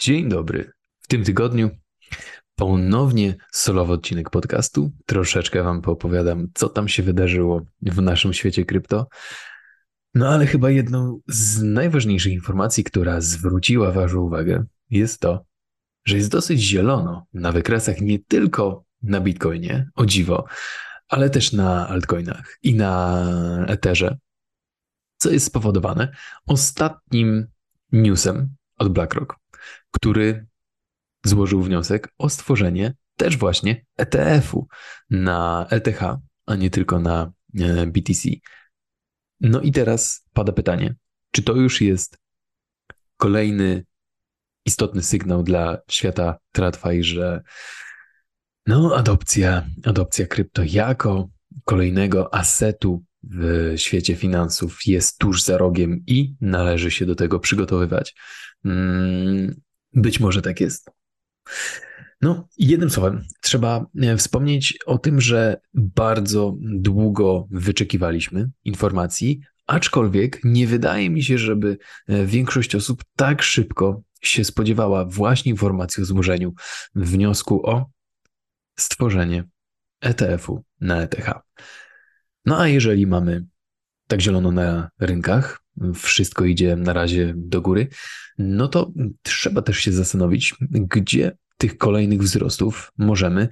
Dzień dobry. W tym tygodniu ponownie solowy odcinek podcastu. Troszeczkę Wam poopowiadam, co tam się wydarzyło w naszym świecie krypto. No ale chyba jedną z najważniejszych informacji, która zwróciła Waszą uwagę, jest to, że jest dosyć zielono na wykresach nie tylko na Bitcoinie, o dziwo, ale też na altcoinach i na Etherze, co jest spowodowane ostatnim newsem od BlackRock, który złożył wniosek o stworzenie też właśnie ETF-u na ETH, a nie tylko na e, BTC. No i teraz pada pytanie, czy to już jest kolejny istotny sygnał dla świata TradFi, że no adopcja, adopcja krypto jako kolejnego asetu w świecie finansów jest tuż za rogiem i należy się do tego przygotowywać. Być może tak jest. No, jednym słowem, trzeba e, wspomnieć o tym, że bardzo długo wyczekiwaliśmy informacji, aczkolwiek nie wydaje mi się, żeby e, większość osób tak szybko się spodziewała właśnie informacji o złożeniu wniosku o stworzenie ETF-u na ETH. No a jeżeli mamy tak zielono na rynkach, wszystko idzie na razie do góry, no to trzeba też się zastanowić, gdzie tych kolejnych wzrostów możemy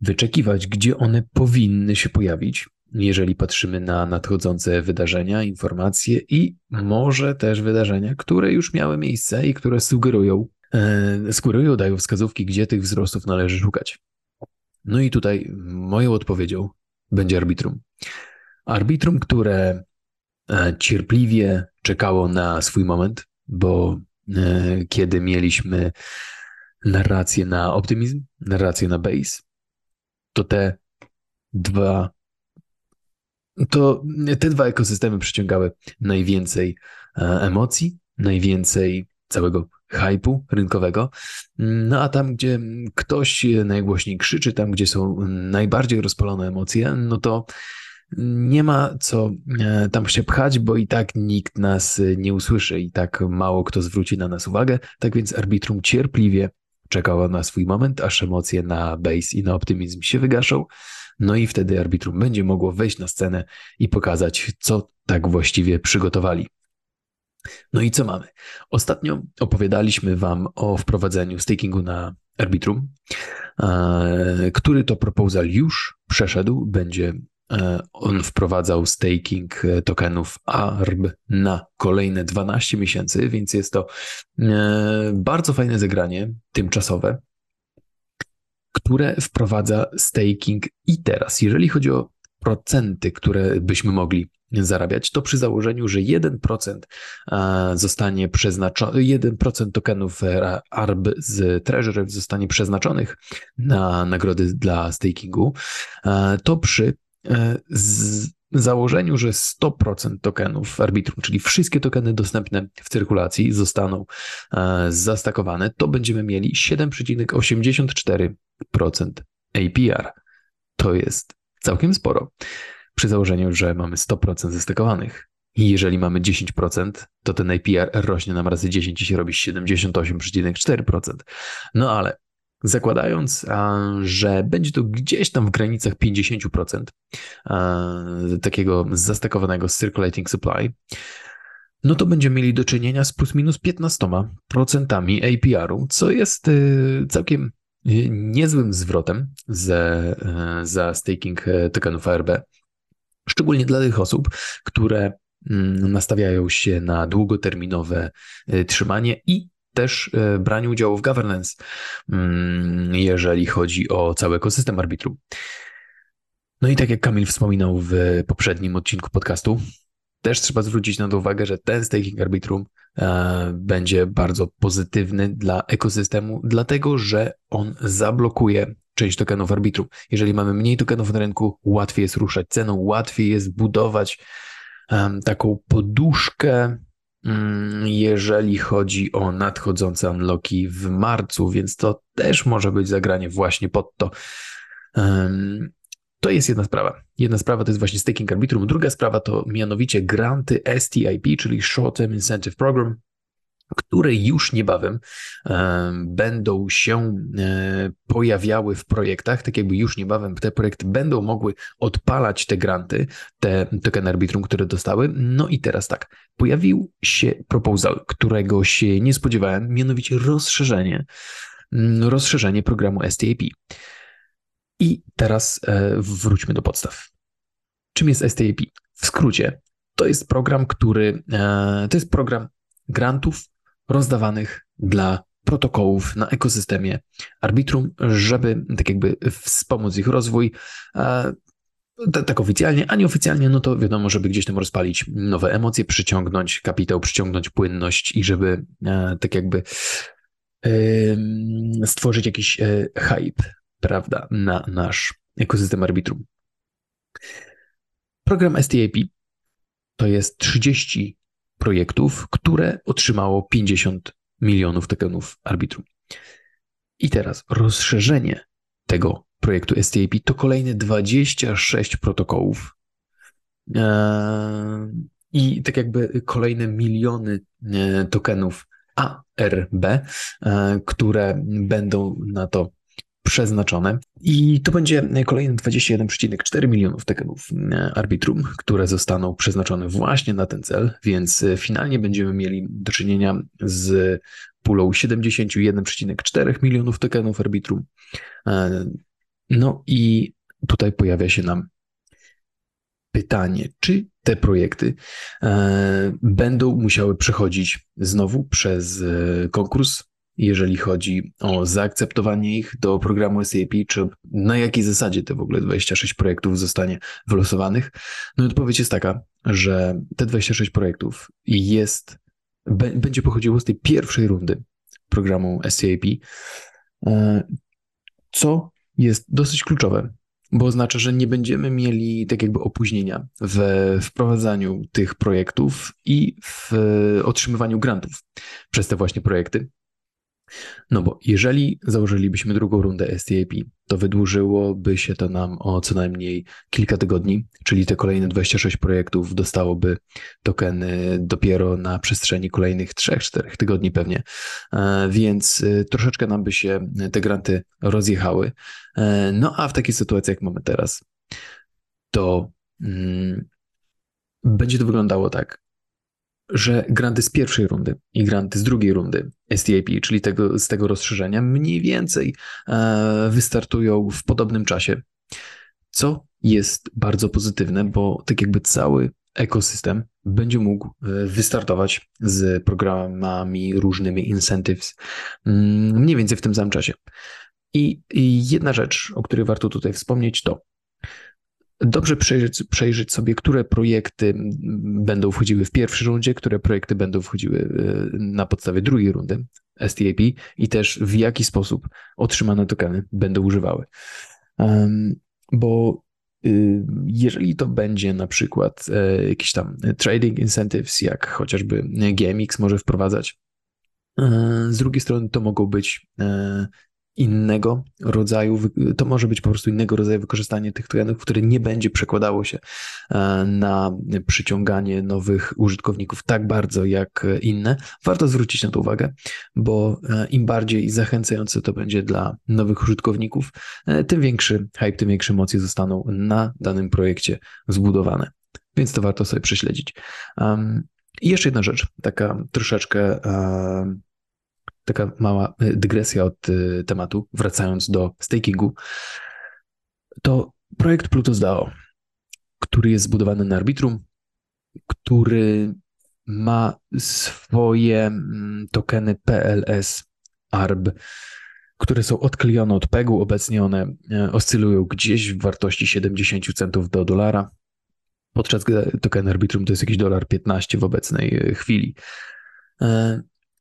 wyczekiwać, gdzie one powinny się pojawić, jeżeli patrzymy na nadchodzące wydarzenia, informacje i może też wydarzenia, które już miały miejsce i które sugerują, e, sugerują, dają wskazówki, gdzie tych wzrostów należy szukać. No i tutaj moją odpowiedzią będzie arbitrum. Arbitrum, które cierpliwie czekało na swój moment, bo e, kiedy mieliśmy narrację na optymizm, narrację na base, to te dwa to te dwa ekosystemy przyciągały najwięcej e, emocji, najwięcej całego hypu rynkowego. No a tam, gdzie ktoś najgłośniej krzyczy, tam, gdzie są najbardziej rozpalone emocje, no to nie ma co e, tam się pchać, bo i tak nikt nas nie usłyszy i tak mało kto zwróci na nas uwagę. Tak więc arbitrum cierpliwie czekało na swój moment, aż emocje na base i na optymizm się wygaszą. No i wtedy arbitrum będzie mogło wejść na scenę i pokazać, co tak właściwie przygotowali. No i co mamy? Ostatnio opowiadaliśmy Wam o wprowadzeniu stakingu na Arbitrum, e, który to proposal już przeszedł. Będzie e, on wprowadzał staking tokenów ARB na kolejne 12 miesięcy, więc jest to e, bardzo fajne zagranie tymczasowe, które wprowadza staking i teraz. Jeżeli chodzi o procenty, które byśmy mogli zarabiać, to przy założeniu, że 1% e, zostanie przeznaczony, 1% tokenów ARB z Treasury zostanie przeznaczonych na nagrody dla stakingu, e, to przy e, założeniu, że 100% tokenów Arbitrum, czyli wszystkie tokeny dostępne w cyrkulacji zostaną zastakowane, to będziemy mieli 7,84% APR. To jest całkiem sporo przy założeniu, że mamy 100% zestakowanych. Jeżeli mamy 10%, to ten APR rośnie nam razy 10 i się robi 78,4%. No ale zakładając, że będzie to gdzieś tam w granicach 50% takiego zastakowanego circulating supply, no to będziemy mieli do czynienia z plus minus 15% APR-u, co jest y, całkiem y, niezłym zwrotem za, y, za staking tokenów ARB. Szczególnie dla tych osób, które mm, nastawiają się na długoterminowe trzymanie i też y, branie udziału w governance, mm, jeżeli chodzi o cały ekosystem arbitrum. No i tak jak Kamil wspominał w poprzednim odcinku podcastu, też trzeba zwrócić na to uwagę, że ten staking arbitrum e, będzie bardzo pozytywny dla ekosystemu, dlatego że on zablokuje część tokenów arbitrum. Jeżeli mamy mniej tokenów na rynku, łatwiej jest ruszać ceną, łatwiej jest budować taką poduszkę, jeżeli chodzi o nadchodzące unlocki w marcu, więc to też może być zagranie właśnie pod to. To jest jedna sprawa. Jedna sprawa to jest właśnie staking arbitrum, druga sprawa to mianowicie granty STIP, czyli Short Term Incentive Program, które już niebawem e, będą się e, pojawiały w projektach, tak jakby już niebawem te projekty będą mogły odpalać te granty, te token arbitrum, które dostały. No i teraz tak, pojawił się proposal, którego się nie spodziewałem, mianowicie rozszerzenie, mm, rozszerzenie programu STAP. I teraz e, wróćmy do podstaw. Czym jest STAP? W skrócie, to jest program, który to jest program grantów rozdawanych dla protokołów na ekosystemie Arbitrum, żeby tak jakby wspomóc ich rozwój. Tak oficjalnie, a nieoficjalnie, no to wiadomo, żeby gdzieś tam rozpalić nowe emocje, przyciągnąć kapitał, przyciągnąć płynność i żeby tak jakby stworzyć jakiś e, hype, prawda, na nasz ekosystem Arbitrum. Program STAP to jest 30 projektów, które otrzymało 50 milionów tokenów arbitrum. I teraz rozszerzenie tego projektu STAP to kolejne 26 protokołów. Eee, I tak jakby kolejne miliony e, tokenów ARB, e, które będą na to przeznaczone. I to będzie kolejne 21,4 milionów tokenów e, Arbitrum, które zostaną przeznaczone właśnie na ten cel, więc e, finalnie będziemy mieli do czynienia z pulą 71,4 milionów tokenów Arbitrum. E, no i tutaj pojawia się nam pytanie, czy te projekty będą musiały przechodzić znowu przez konkurs jeżeli chodzi o zaakceptowanie ich do programu SAP, czy na jakiej zasadzie te w ogóle 26 projektów zostanie wylosowanych? No i odpowiedź jest taka, że te 26 projektów jest, będzie pochodziło z tej pierwszej rundy programu SAP, e, co jest dosyć kluczowe, bo oznacza, że nie będziemy mieli tak jakby opóźnienia w wprowadzaniu tych projektów i w otrzymywaniu grantów przez te właśnie projekty. No bo jeżeli założylibyśmy drugą rundę STAP, to wydłużyłoby się to nam o co najmniej kilka tygodni, czyli te kolejne 26 projektów dostałoby tokeny dopiero na przestrzeni kolejnych 3-4 tygodni pewnie, e, więc e, troszeczkę nam by się te granty rozjechały. E, no a w takiej sytuacji, jak mamy teraz, to mm, będzie to wyglądało tak że granty z pierwszej rundy i granty z drugiej rundy STAP, czyli tego, z tego rozszerzenia, mniej więcej e, wystartują w podobnym czasie, co jest bardzo pozytywne, bo tak jakby cały ekosystem będzie mógł e, wystartować z programami, różnymi incentives mm, mniej więcej w tym samym czasie. I, I jedna rzecz, o której warto tutaj wspomnieć, to dobrze przejrzeć, przejrzeć sobie, które projekty będą wchodziły w pierwszej rundzie, które projekty będą wchodziły e, na podstawie drugiej rundy STAP i też w jaki sposób otrzymane tokeny będą używały. Bo y, jeżeli to będzie na przykład e, jakiś tam trading incentives, jak chociażby GMX może wprowadzać, e, z drugiej strony to mogą być innego rodzaju, to może być po prostu innego rodzaju wykorzystanie tych tokenów, które nie będzie przekładało się e, na przyciąganie nowych użytkowników tak bardzo jak inne. Warto zwrócić na to uwagę, bo e, im bardziej zachęcające to będzie dla nowych użytkowników, e, tym większy hype, tym większe emocje zostaną na danym projekcie zbudowane. Więc to warto sobie prześledzić. I jeszcze jedna rzecz, taka troszeczkę taka mała y, dygresja od y, tematu, wracając do stakingu, to projekt Plutus DAO, który jest zbudowany na Arbitrum, który ma swoje mm, tokeny PLS ARB, które są odklejone od PEG-u. Obecnie one e, oscylują gdzieś w wartości 70 centów do dolara, podczas gdy token Arbitrum to jest jakiś dolar 15 w obecnej e, chwili.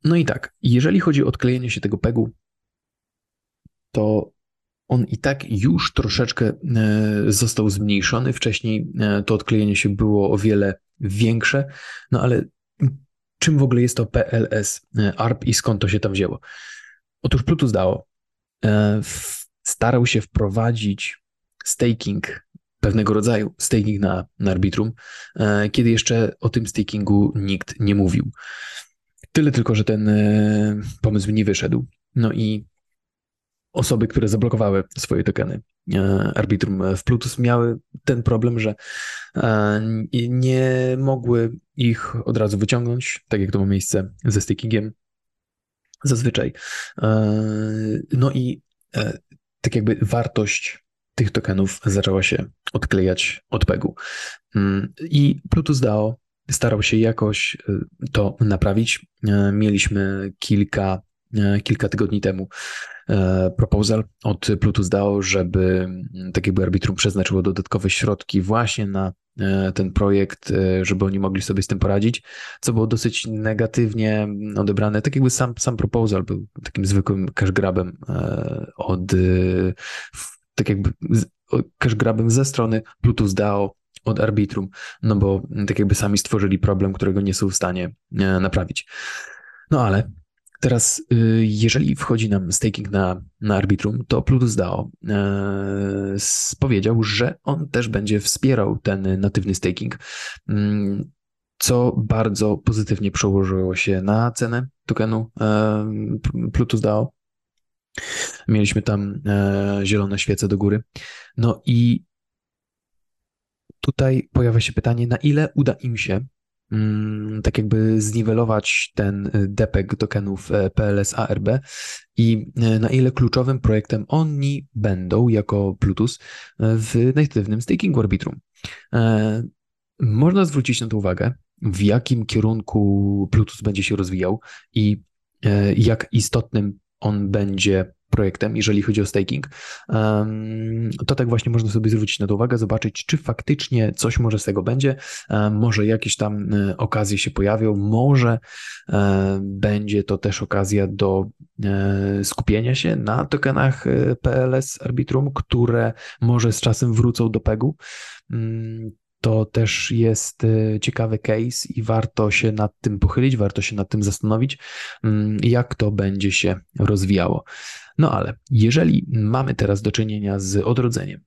No i tak, jeżeli chodzi o odklejenie się tego pegu, to on i tak już troszeczkę e, został zmniejszony. Wcześniej e, to odklejenie się było o wiele większe, no ale czym w ogóle jest to PLS e, ARP i skąd to się tam wzięło? Otóż Plutus DAO starał się wprowadzić staking, pewnego rodzaju staking na, na Arbitrum, kiedy jeszcze o tym stakingu nikt nie mówił. Tyle tylko, że ten pomysł nie wyszedł. No i osoby, które zablokowały swoje tokeny Arbitrum w Plutus miały ten problem, że nie mogły ich od razu wyciągnąć, tak jak to ma miejsce ze stakingiem zazwyczaj. No i tak jakby wartość tych tokenów zaczęła się odklejać od pegu. Mm, I Plutus DAO starał się jakoś y, to naprawić. E, mieliśmy kilka, e, kilka tygodni temu e, proposal od Plutus DAO, żeby mm, tak jakby arbitrum przeznaczyło dodatkowe środki właśnie na ten projekt, żeby oni mogli sobie z tym poradzić, co było dosyć negatywnie odebrane. Tak jakby sam, sam proposal był takim zwykłym cash grabem od tak jakby cash grabem ze strony Plutus DAO od Arbitrum, no bo tak jakby sami stworzyli problem, którego nie są w stanie e, naprawić. No ale teraz, y, jeżeli wchodzi nam staking na, na Arbitrum, to Plutus DAO e, powiedział, że on też będzie wspierał ten natywny staking, mm, co bardzo pozytywnie przełożyło się na cenę tokenu e, Plutus DAO. Mieliśmy tam zielone świece do góry. No i tutaj pojawia się pytanie, na ile uda im się mm, tak jakby zniwelować ten y, depeg tokenów e, PLS ARB i e, na ile kluczowym projektem oni będą jako Plutus e, w natywnym stakingu Arbitrum. Można zwrócić na to uwagę, w jakim kierunku Plutus będzie się rozwijał i jak istotnym on będzie projektem, jeżeli chodzi o staking, to tak właśnie można sobie zwrócić na to uwagę, zobaczyć, czy faktycznie coś może z tego będzie, może jakieś tam e, okazje się pojawią, może e, będzie to też okazja do e, skupienia się na tokenach PLS Arbitrum, które może z czasem wrócą do PEGu. To też jest ciekawy case i warto się nad tym pochylić, warto się nad tym zastanowić, mm, jak to będzie się rozwijało. No ale jeżeli mamy teraz do czynienia z odrodzeniem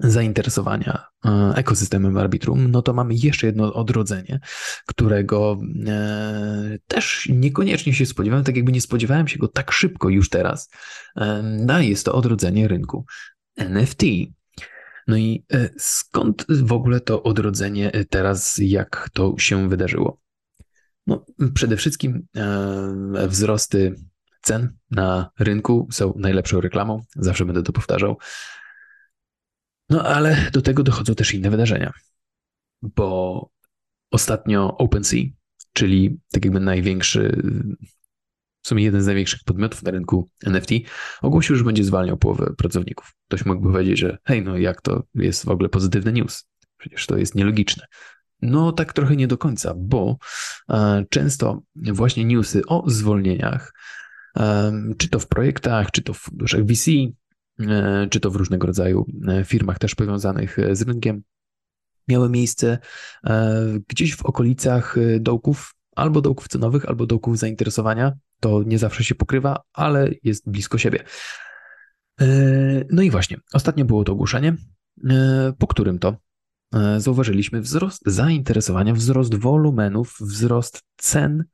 zainteresowania e, ekosystemem Arbitrum, no to mamy jeszcze jedno odrodzenie, którego e, też niekoniecznie się spodziewałem, tak jakby nie spodziewałem się go tak szybko już teraz. No jest to odrodzenie rynku NFT. No i skąd w ogóle to odrodzenie teraz, jak to się wydarzyło? No, przede wszystkim wzrosty cen na rynku są najlepszą reklamą, zawsze będę to powtarzał. No ale do tego dochodzą też inne wydarzenia, bo ostatnio OpenSea, czyli tak jakby największy, w sumie jeden z największych podmiotów na rynku NFT, ogłosił, że będzie zwalniał połowę pracowników. Ktoś mógłby powiedzieć, że hej, no jak to jest w ogóle pozytywny news? Przecież to jest nielogiczne. No tak trochę nie do końca, bo e, często właśnie newsy o zwolnieniach czy to w projektach, czy to w funduszach VC, e, czy to w różnego rodzaju e, firmach też powiązanych e, z rynkiem, miały miejsce gdzieś w okolicach dołków, albo dołków cenowych, albo dołków zainteresowania. To nie zawsze się pokrywa, ale jest blisko siebie. No i właśnie, ostatnio było to ogłoszenie, po którym to zauważyliśmy wzrost zainteresowania, wzrost wolumenów, wzrost cen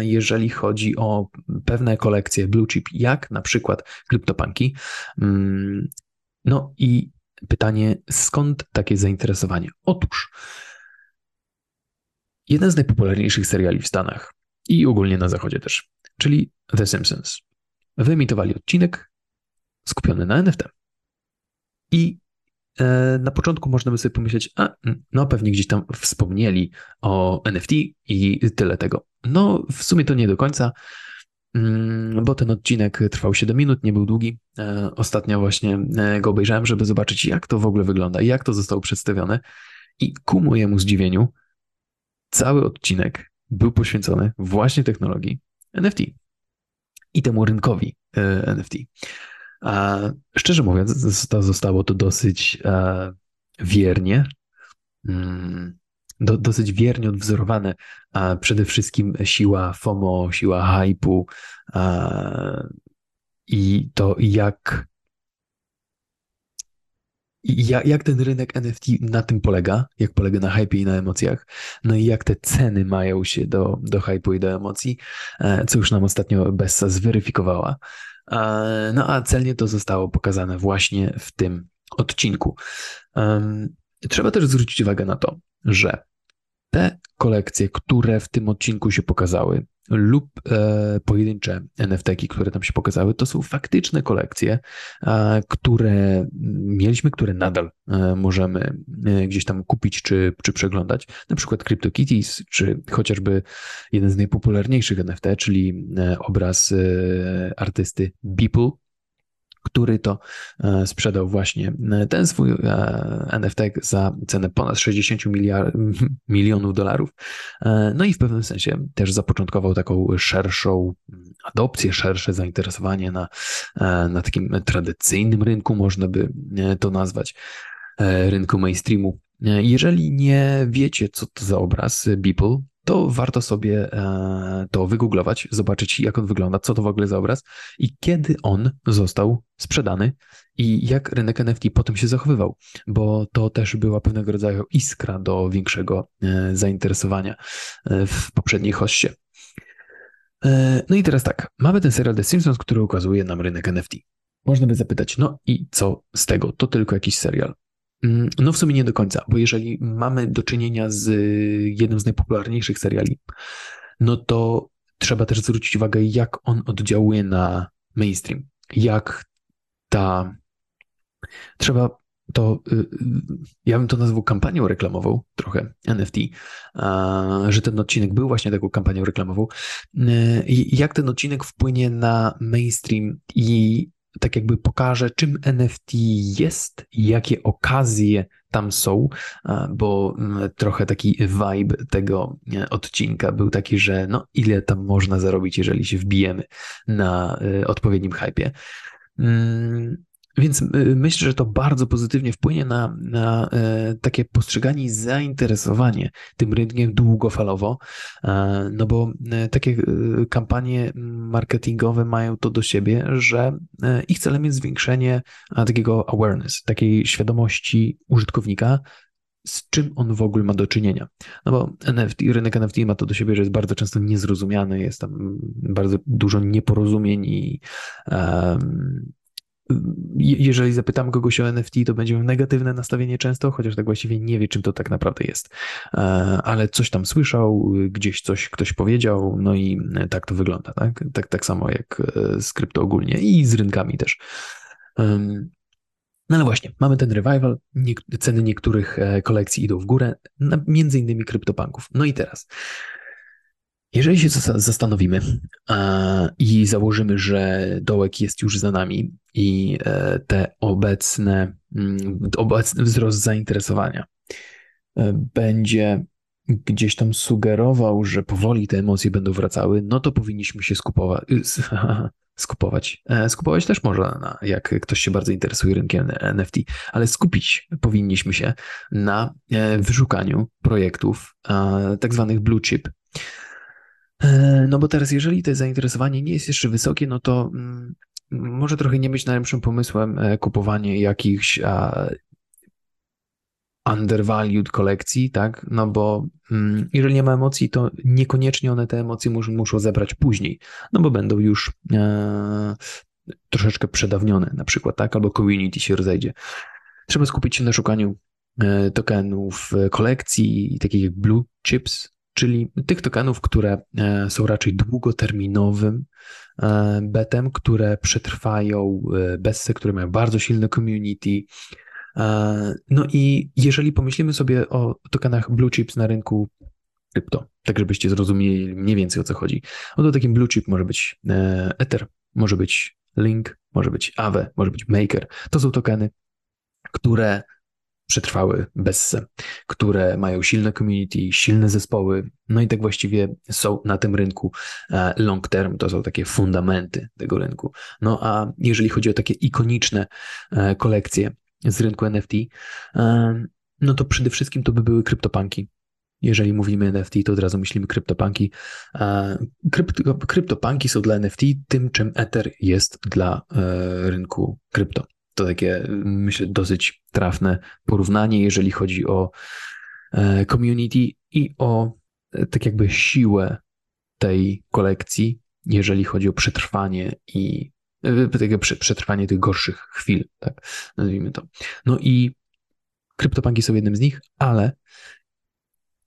jeżeli chodzi o pewne kolekcje blue chip, jak na przykład kryptopanki. Mm, no i pytanie, skąd takie zainteresowanie? Otóż jeden z najpopularniejszych seriali w Stanach i ogólnie na Zachodzie też, czyli The Simpsons, wyemitowali odcinek skupiony na NFT. I E, na początku można by sobie pomyśleć, a no pewnie gdzieś tam wspomnieli o NFT i tyle tego. No w sumie to nie do końca, mm, bo ten odcinek trwał 7 minut, nie był długi. E, ostatnio właśnie e, go obejrzałem, żeby zobaczyć jak to w ogóle wygląda i jak to zostało przedstawione i ku mojemu zdziwieniu cały odcinek był poświęcony właśnie technologii NFT i temu rynkowi NFT. A szczerze mówiąc, zostało to dosyć e, wiernie, mm, do, dosyć wiernie odwzorowane. Przede wszystkim siła FOMO, siła hypu i to jak jak, jak ten rynek NFT na tym polega, jak polega na hype i na emocjach, no i jak te ceny mają się do, do hype'u i do emocji, e, co już nam ostatnio Bessa zweryfikowała. E, no a celnie to zostało pokazane właśnie w tym odcinku. Trzeba też zwrócić uwagę na to, że te kolekcje, które w tym odcinku się pokazały, lub e, pojedyncze NFT-ki, które tam się pokazały, to są faktyczne kolekcje, e, które mieliśmy, które nadal e, możemy e, gdzieś tam kupić czy, czy przeglądać. Na przykład CryptoKitties, czy chociażby jeden z najpopularniejszych NFT, czyli e, obraz e, artysty Beeple, który to e, sprzedał właśnie e, ten swój e, NFT za cenę ponad 60 miliard, milionów dolarów. No i w pewnym sensie też zapoczątkował taką szerszą adopcję, szersze zainteresowanie na, na takim tradycyjnym rynku, można by to nazwać, rynku mainstreamu. Jeżeli nie wiecie, co to za obraz Beeple, to warto sobie e, to wygooglować, zobaczyć jak on wygląda, co to w ogóle za obraz i kiedy on został sprzedany i jak rynek NFT potem się zachowywał, bo to też była pewnego rodzaju iskra do większego e, zainteresowania e, w poprzedniej hoście. No i teraz tak, mamy ten serial The Simpsons, który ukazuje nam rynek NFT. Można by zapytać, no i co z tego? To tylko jakiś serial. Mm, no w sumie nie do końca, bo jeżeli mamy do czynienia z jednym z najpopularniejszych seriali, no to trzeba też zwrócić uwagę, jak on oddziałuje na mainstream, jak ta. Trzeba to, y, y, ja bym to nazwał kampanią reklamową, trochę NFT, że ten odcinek był właśnie taką kampanią reklamową. Y, jak ten odcinek wpłynie na mainstream i tak jakby pokaże, czym NFT jest, jakie okazje tam są, bo mm, trochę taki vibe tego odcinka był taki, że no ile tam można zarobić, jeżeli się wbijemy na y, odpowiednim hypie. Więc y, myślę, że to bardzo pozytywnie wpłynie na, na e, takie postrzeganie i zainteresowanie tym rynkiem długofalowo, e, no bo e, takie kampanie marketingowe mają to do siebie, że ich celem jest zwiększenie takiego awareness, takiej świadomości użytkownika, z czym on w ogóle ma do czynienia. No bo NFT, rynek NFT ma to do siebie, że jest bardzo często niezrozumiany, jest tam bardzo dużo nieporozumień i um, jeżeli zapytam kogoś o NFT, to będzie miał negatywne nastawienie często, chociaż tak właściwie nie wie, czym to tak naprawdę jest. E, ale coś tam słyszał, gdzieś coś ktoś powiedział, no i tak to wygląda, tak? Tak, tak samo jak e, z krypto ogólnie i z rynkami też. No ale właśnie, mamy ten revival, ceny niektórych e, kolekcji idą w górę, między innymi kryptopanków. No i teraz, jeżeli się zastanowimy i założymy, że dołek jest już za nami i e, te obecne, mm, obecny wzrost zainteresowania e, będzie gdzieś tam sugerował, że powoli te emocje będą wracały, no to powinniśmy się skupować. skupować. E, skupować też można, jak ktoś się bardzo interesuje rynkiem NFT, ale skupić powinniśmy się na wyszukaniu projektów tak zwanych blue chip, E, no bo teraz, jeżeli to zainteresowanie nie jest jeszcze wysokie, no to mm, może trochę nie być najlepszym pomysłem e, kupowanie jakichś undervalued kolekcji, tak? No bo mm, jeżeli nie ma emocji, to niekoniecznie one te emocje muszą, muszą zebrać później, no bo będą już e, troszeczkę przedawnione na przykład, tak? Albo community się rozejdzie. Trzeba skupić się na szukaniu e, tokenów kolekcji, takich jak blue chips, czyli tych tokenów, które e, są raczej długoterminowym e, betem, które przetrwają e, bessy, które mają bardzo silne community. No i jeżeli pomyślimy sobie o tokenach blue chips na rynku krypto, tak żebyście zrozumieli mniej więcej o co chodzi, no to takim blue chip może być Ether, może być Link, może być Aave, może być Maker. To są tokeny, które przetrwały bezse, które mają silne community, silne zespoły, no i tak właściwie są na tym rynku e, long term, to są takie fundamenty tego rynku. No a jeżeli chodzi o takie ikoniczne e, kolekcje z rynku NFT, e, no to przede wszystkim to by były kryptopanki. Jeżeli mówimy NFT, to od razu myślimy kryptopanki. Krypto, kryptopanki są dla NFT tym, czym Ether jest dla rynku krypto. To takie, myślę, dosyć trafne porównanie, jeżeli chodzi o community i o tak jakby siłę tej kolekcji, jeżeli chodzi o przetrwanie i tego przetrwanie tych gorszych chwil, tak nazwijmy to. No i kryptopanki są jednym z nich, ale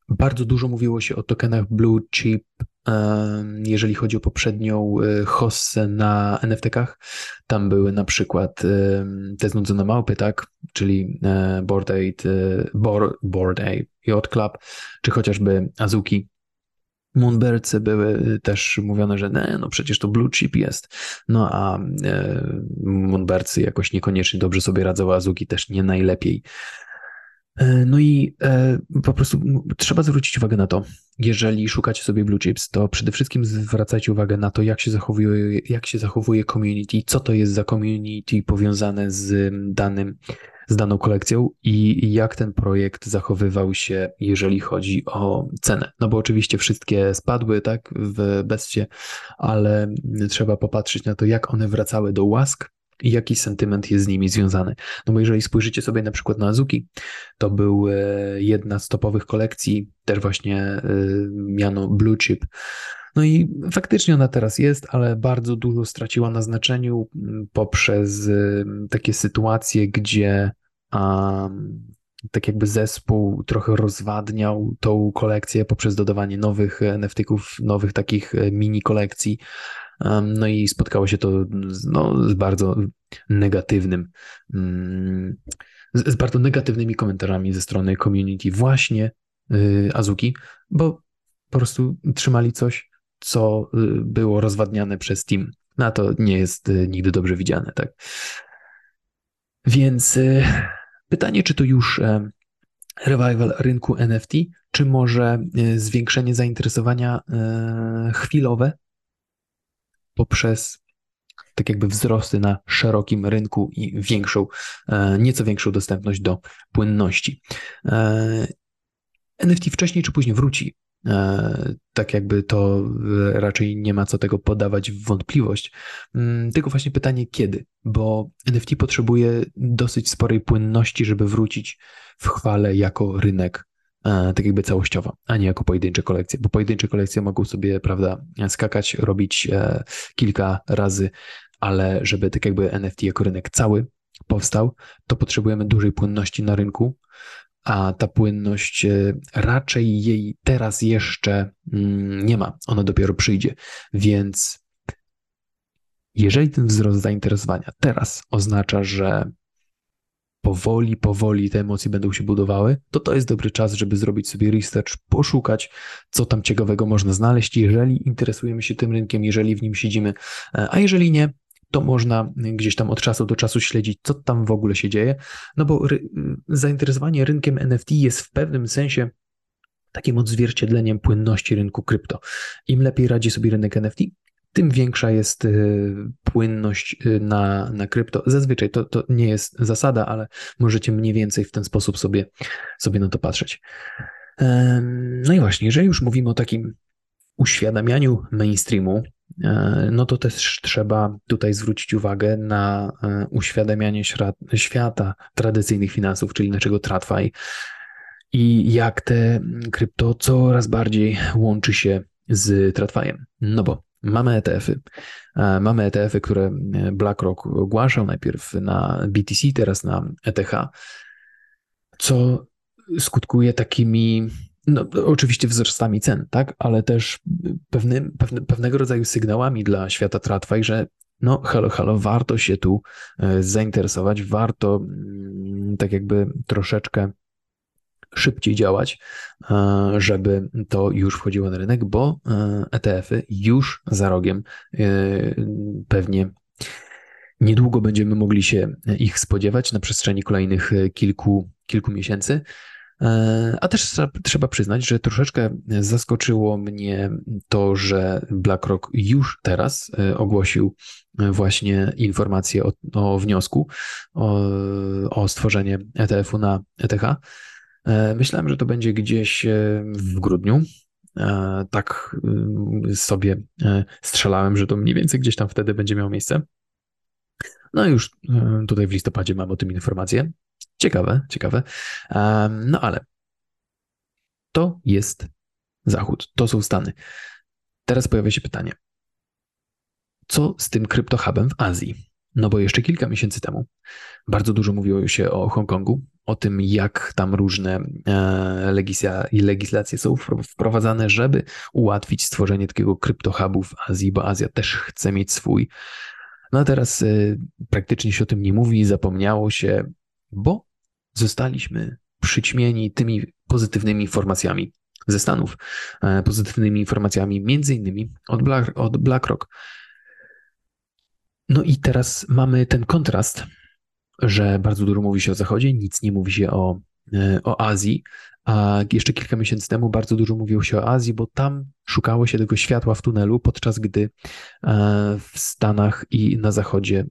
bardzo dużo mówiło się o tokenach Blue Chip, jeżeli chodzi o poprzednią e, hossę na NFT-kach. Tam były na przykład te znudzone małpy, tak? Czyli e, Board Aid, e, Board, Board Yacht Club, czy chociażby Azuki. Moonbirdsy były też mówione, że ne, no przecież to blue chip jest. No a e, jakoś niekoniecznie dobrze sobie radzą, a Azuki też nie najlepiej. E, no i e, po prostu trzeba zwrócić uwagę na to, jeżeli szukacie sobie blue chips, to przede wszystkim zwracajcie uwagę na to, jak się zachowuje, jak się zachowuje community, co to jest za community powiązane z danym, z daną kolekcją i jak ten projekt zachowywał się, jeżeli chodzi o cenę. No bo oczywiście wszystkie spadły, tak, w bestie, ale trzeba popatrzeć na to, jak one wracały do łask i jaki sentyment jest z nimi związany. No bo jeżeli spojrzycie sobie na przykład na Azuki, to był e, jedna z topowych kolekcji, też właśnie e, miano Blue Chip. No i faktycznie ona teraz jest, ale bardzo dużo straciła na znaczeniu poprzez e, takie sytuacje, gdzie um, tak jakby zespół trochę rozwadniał tą kolekcję poprzez dodawanie nowych NFT-ków, nowych takich mini kolekcji, no i spotkało się to no, z bardzo negatywnym, mm, z bardzo negatywnymi komentarzami ze strony community właśnie y, Azuki, bo po prostu trzymali coś, co y, było rozwadniane przez Team. Na to nie jest y, nigdy dobrze widziane, tak? Więc pytanie, czy to już e, revival rynku NFT, czy może zwiększenie zainteresowania e, chwilowe poprzez tak jakby wzrosty na szerokim rynku i większą, e, nieco większą dostępność do płynności. E, NFT wcześniej czy później wróci. E, tak jakby to raczej nie ma co tego podawać w wątpliwość. Mm, tylko właśnie pytanie kiedy, bo NFT potrzebuje dosyć sporej płynności, żeby wrócić w chwale jako rynek tak jakby całościowo, a nie jako pojedyncze kolekcje, bo pojedyncze kolekcje mogą sobie, prawda, skakać, robić e, kilka razy, ale żeby tak jakby NFT jako rynek cały powstał, to potrzebujemy dużej płynności na rynku, a ta płynność e, raczej jej teraz jeszcze mm, nie ma, ona dopiero przyjdzie, więc jeżeli ten wzrost zainteresowania teraz oznacza, że powoli, powoli te emocje będą się budowały, to to jest dobry czas, żeby zrobić sobie research, poszukać, co tam ciekawego można znaleźć, jeżeli interesujemy się tym rynkiem, jeżeli w nim siedzimy, e, a jeżeli nie, to można gdzieś tam od czasu do czasu śledzić, co tam w ogóle się dzieje, no bo ry zainteresowanie rynkiem NFT jest w pewnym sensie takim odzwierciedleniem płynności rynku krypto. Im lepiej radzi sobie rynek NFT, tym większa jest y, płynność y, na, na krypto. Zazwyczaj to, to nie jest zasada, ale możecie mniej więcej w ten sposób sobie, sobie na to patrzeć. No i właśnie, jeżeli już mówimy o takim uświadamianiu mainstreamu, e, no to też trzeba tutaj zwrócić uwagę na e, uświadamianie świata tradycyjnych finansów, czyli naszego TradFi i jak te krypto coraz bardziej łączy się z TradFi'em. No bo Mamy ETF-y. E, mamy ETF-y, które BlackRock ogłaszał najpierw na BTC, teraz na ETH, co skutkuje takimi, no, oczywiście wzrostami cen, tak, ale też pewnym, pewne, pewnego rodzaju sygnałami dla świata TradFi, że no halo, halo, warto się tu e, zainteresować, warto mm, tak jakby troszeczkę szybciej działać, e, żeby to już wchodziło na rynek, bo ETF-y już za rogiem e, pewnie niedługo będziemy mogli się ich spodziewać na przestrzeni kolejnych kilku, kilku miesięcy. E, a też trzeba przyznać, że troszeczkę zaskoczyło mnie to, że BlackRock już teraz ogłosił właśnie informację o, o wniosku o, o stworzenie ETF-u na ETH. E, myślałem, że to będzie gdzieś e, w grudniu. E, tak sobie strzelałem, że to mniej więcej gdzieś tam wtedy będzie miało miejsce. No już tutaj w listopadzie mam o tym informację. Ciekawe, ciekawe. No ale to jest Zachód, to są Stany. Teraz pojawia się pytanie, co z tym kryptohubem w Azji? No bo jeszcze kilka miesięcy temu bardzo dużo mówiło się o Hongkongu, o tym, jak tam różne e, legisla legislacje są wprowadzane, żeby ułatwić stworzenie takiego kryptohubu w Azji, bo Azja też chce mieć swój. No a teraz e, praktycznie się o tym nie mówi, zapomniało się, bo zostaliśmy przyćmieni tymi pozytywnymi informacjami ze Stanów, e, pozytywnymi informacjami między innymi od, Black, od BlackRock. No i teraz mamy ten kontrast, że bardzo dużo mówi się o Zachodzie, nic nie mówi się o, e, o Azji, a jeszcze kilka miesięcy temu bardzo dużo mówiło się o Azji, bo tam szukało się tego światła w tunelu, podczas gdy e, w Stanach i na Zachodzie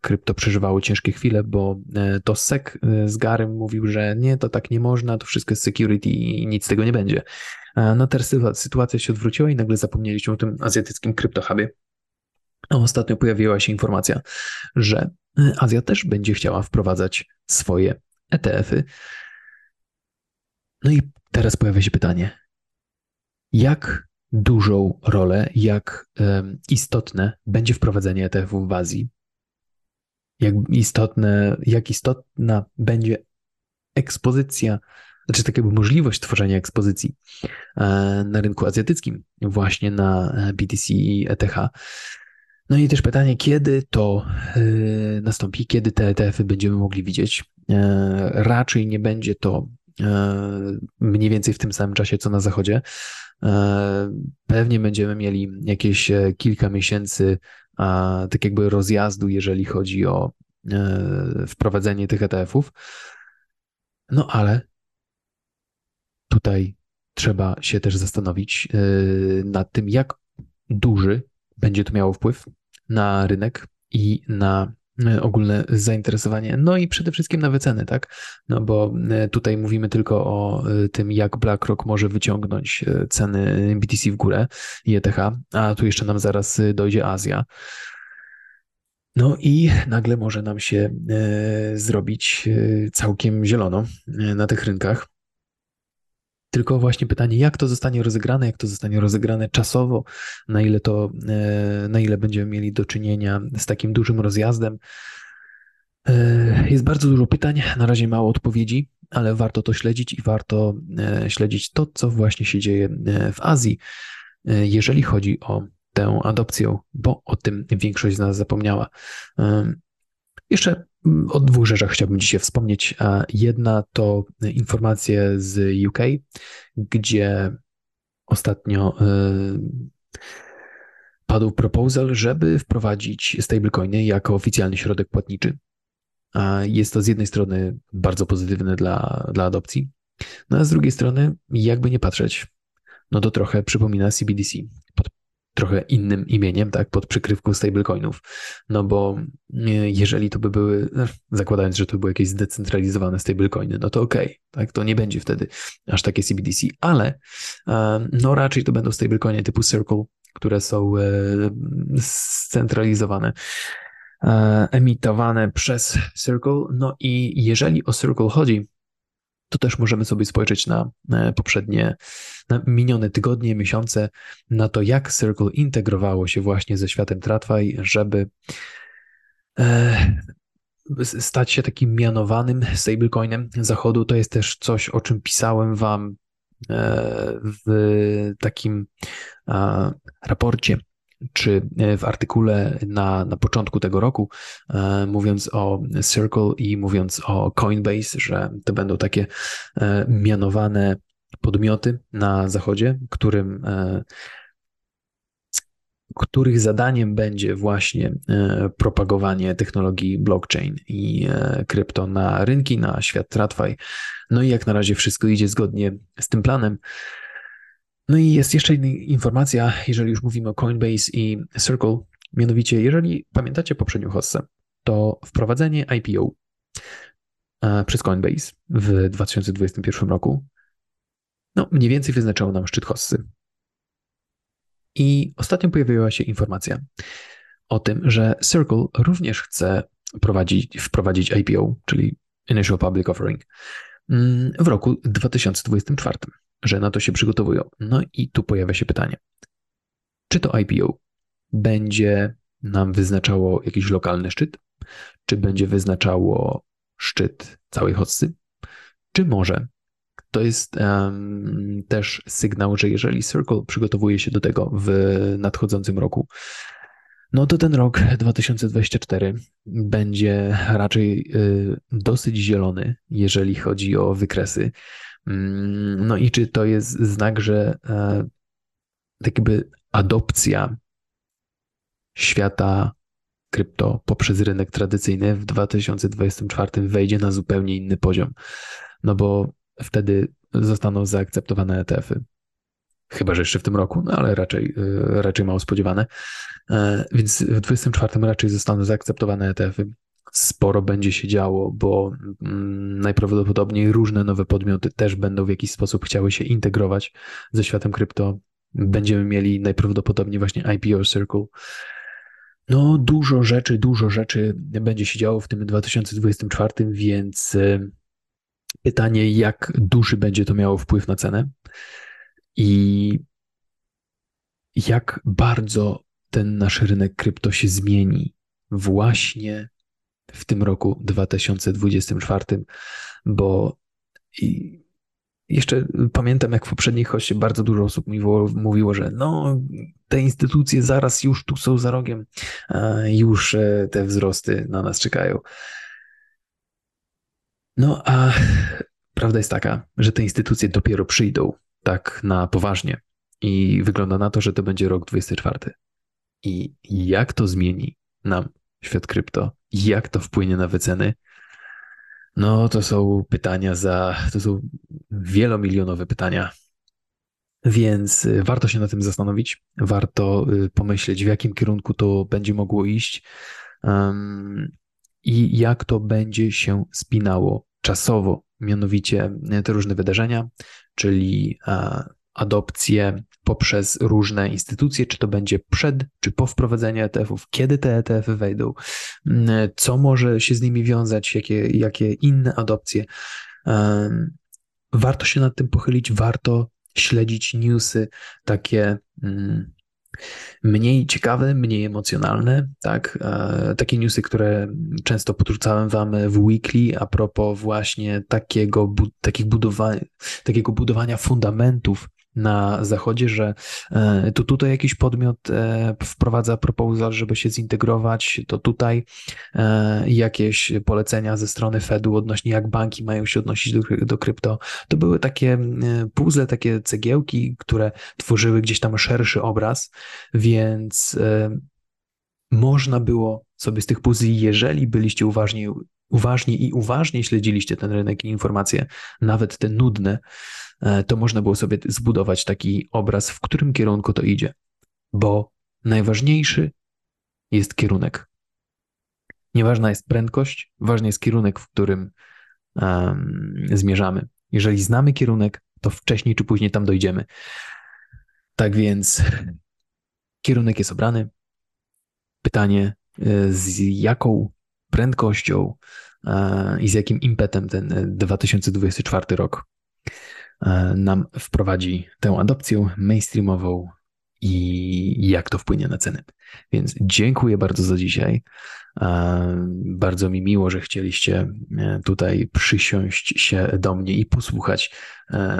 krypto przeżywało ciężkie chwile, bo to SEC z Garem mówił, że nie, to tak nie można, to wszystko jest security i nic z tego nie będzie. No teraz sytuacja się odwróciła i nagle zapomnieliśmy o tym azjatyckim kryptohubie. Ostatnio pojawiła się informacja, że Azja też będzie chciała wprowadzać swoje ETF-y. No i teraz pojawia się pytanie, jak dużą rolę, jak istotne będzie wprowadzenie ETF-ów w Azji? Jak istotne, jak istotna będzie ekspozycja znaczy tak jakby możliwość tworzenia ekspozycji e, na rynku azjatyckim, właśnie na e, BTC i ETH. No i też pytanie, kiedy to e, nastąpi, kiedy te ETF-y będziemy mogli widzieć. Raczej nie będzie to mniej więcej w tym samym czasie, co na zachodzie. Pewnie będziemy mieli jakieś kilka miesięcy tak jakby rozjazdu, jeżeli chodzi o wprowadzenie tych ETF-ów. No ale tutaj trzeba się też zastanowić nad tym, jak duży będzie to miało wpływ na rynek i na yy, ogólne zainteresowanie, no i przede wszystkim na wyceny, tak? No bo yy, tutaj mówimy tylko o tym, jak BlackRock może wyciągnąć ceny BTC w górę i ETH, a tu jeszcze nam zaraz dojdzie Azja. No i nagle może nam się zrobić całkiem zielono na tych rynkach. Tylko właśnie pytanie, jak to zostanie rozegrane, jak to zostanie rozegrane czasowo, na ile to, e, na ile będziemy mieli do czynienia z takim dużym rozjazdem. E, jest bardzo dużo pytań, na razie mało odpowiedzi, ale warto to śledzić i warto e, śledzić to, co właśnie się dzieje w Azji, jeżeli chodzi o tę adopcję, bo o tym większość z nas zapomniała. Jeszcze o dwóch rzeczach chciałbym dzisiaj wspomnieć. Jedna to informacje z UK, gdzie ostatnio y, padł proposal, żeby wprowadzić stablecoiny jako oficjalny środek płatniczy. Jest to z jednej strony bardzo pozytywne dla, dla adopcji, no a z drugiej strony, jakby nie patrzeć, no to trochę przypomina CBDC trochę innym imieniem, tak, pod przykrywką stablecoinów. No bo e, jeżeli to by były, no, zakładając, że to były jakieś zdecentralizowane stablecoiny, no to okej, okay, tak, to nie będzie wtedy aż takie CBDC, ale e, no raczej to będą stablecoiny typu Circle, które są e, scentralizowane emitowane przez Circle. No i jeżeli o Circle chodzi, to też możemy sobie spojrzeć na poprzednie, na minione tygodnie, miesiące, na to, jak Circle integrowało się właśnie ze światem TradFi, żeby e, stać się takim mianowanym stablecoinem zachodu. To jest też coś, o czym pisałem Wam e, w takim raporcie czy e, w artykule na, na początku tego roku, e, mówiąc o Circle i mówiąc o Coinbase, że to będą takie e, mianowane podmioty na zachodzie, którym których zadaniem będzie właśnie propagowanie technologii blockchain i krypto na rynki, na świat TradFi. No i jak na razie wszystko idzie zgodnie z tym planem. No i jest jeszcze jedna informacja, jeżeli już mówimy o Coinbase i Circle, mianowicie jeżeli pamiętacie poprzednią hossę, to wprowadzenie IPO e, przez Coinbase w 2021 roku no, mniej więcej wyznaczało nam szczyt hossy. I ostatnio pojawiła się informacja o tym, że Circle również chce prowadzić, wprowadzić IPO, czyli Initial Public Offering, mm, w roku 2024, że na to się przygotowują. No i tu pojawia się pytanie, czy to IPO będzie nam wyznaczało jakiś lokalny szczyt, czy będzie wyznaczało szczyt całej hossy, czy może to jest um, też sygnał, że jeżeli Circle przygotowuje się do tego w nadchodzącym roku, no to ten rok 2024 będzie raczej y, dosyć zielony, jeżeli chodzi o wykresy. Mm, no i czy to jest znak, że e, tak jakby adopcja świata krypto poprzez rynek tradycyjny w 2024 wejdzie na zupełnie inny poziom. No bo wtedy zostaną zaakceptowane ETF-y. Chyba, że jeszcze w tym roku, no ale raczej, y, raczej mało spodziewane. E, więc w 2024 raczej zostaną zaakceptowane ETF-y. Sporo będzie się działo, bo mm, najprawdopodobniej różne nowe podmioty też będą w jakiś sposób chciały się integrować ze światem krypto. Będziemy mieli najprawdopodobniej właśnie IPO Circle. No, dużo rzeczy, dużo rzeczy będzie się działo w tym 2024, więc y, Pytanie, jak duży będzie to miało wpływ na cenę i jak bardzo ten nasz rynek krypto się zmieni właśnie w tym roku 2024, bo jeszcze pamiętam, jak w poprzednich hoście bardzo dużo osób mówiło, że no, te instytucje zaraz już tu są za rogiem, już e, te wzrosty na nas czekają. No a prawda jest taka, że te instytucje dopiero przyjdą tak na poważnie i wygląda na to, że to będzie rok 24. I jak to zmieni nam świat krypto? Jak to wpłynie na wyceny? No, to są pytania za, to są wielomilionowe pytania. Więc y, warto się na tym zastanowić, warto y, pomyśleć, w jakim kierunku to będzie mogło iść um, i jak to będzie się spinało czasowo, mianowicie e, te różne wydarzenia, czyli adopcje poprzez różne instytucje, czy to będzie przed, czy po wprowadzeniu ETF-ów, kiedy te ETF-y wejdą, co może się z nimi wiązać, jakie, jakie inne adopcje. Warto się nad tym pochylić, warto śledzić newsy takie mniej ciekawe, mniej emocjonalne, tak? E, takie newsy, które często podrzucałem wam w weekly a propos właśnie takiego, takich budowań, takiego budowania fundamentów na zachodzie, że e, to tutaj jakiś podmiot e, wprowadza proposal, żeby się zintegrować, to tutaj e, jakieś polecenia ze strony Fedu odnośnie jak banki mają się odnosić do, do krypto. To były takie puzzle, takie cegiełki, które tworzyły gdzieś tam szerszy obraz, więc można było sobie z tych puzli, jeżeli byliście uważni, uważni i uważnie śledziliście ten rynek i informacje, nawet te nudne, E, to można było sobie zbudować taki obraz, w którym kierunku to idzie. Bo najważniejszy jest kierunek. Nieważna jest prędkość, ważny jest kierunek, w którym um, zmierzamy. Jeżeli znamy kierunek, to wcześniej czy później tam dojdziemy. Tak więc kierunek jest obrany. Pytanie, e, z jaką prędkością e, i z jakim impetem ten 2024 rok E, nam wprowadzi tę adopcję mainstreamową i jak to wpłynie na ceny. Więc dziękuję bardzo za dzisiaj. E, bardzo mi miło, że chcieliście e, tutaj przysiąść się do mnie i posłuchać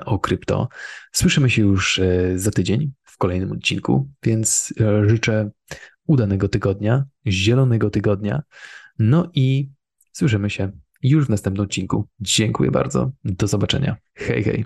o krypto. Słyszymy się już za tydzień w kolejnym odcinku, więc życzę udanego tygodnia, zielonego tygodnia. No i słyszymy się już w następnym odcinku. Dziękuję bardzo. Do zobaczenia. Hej, hej.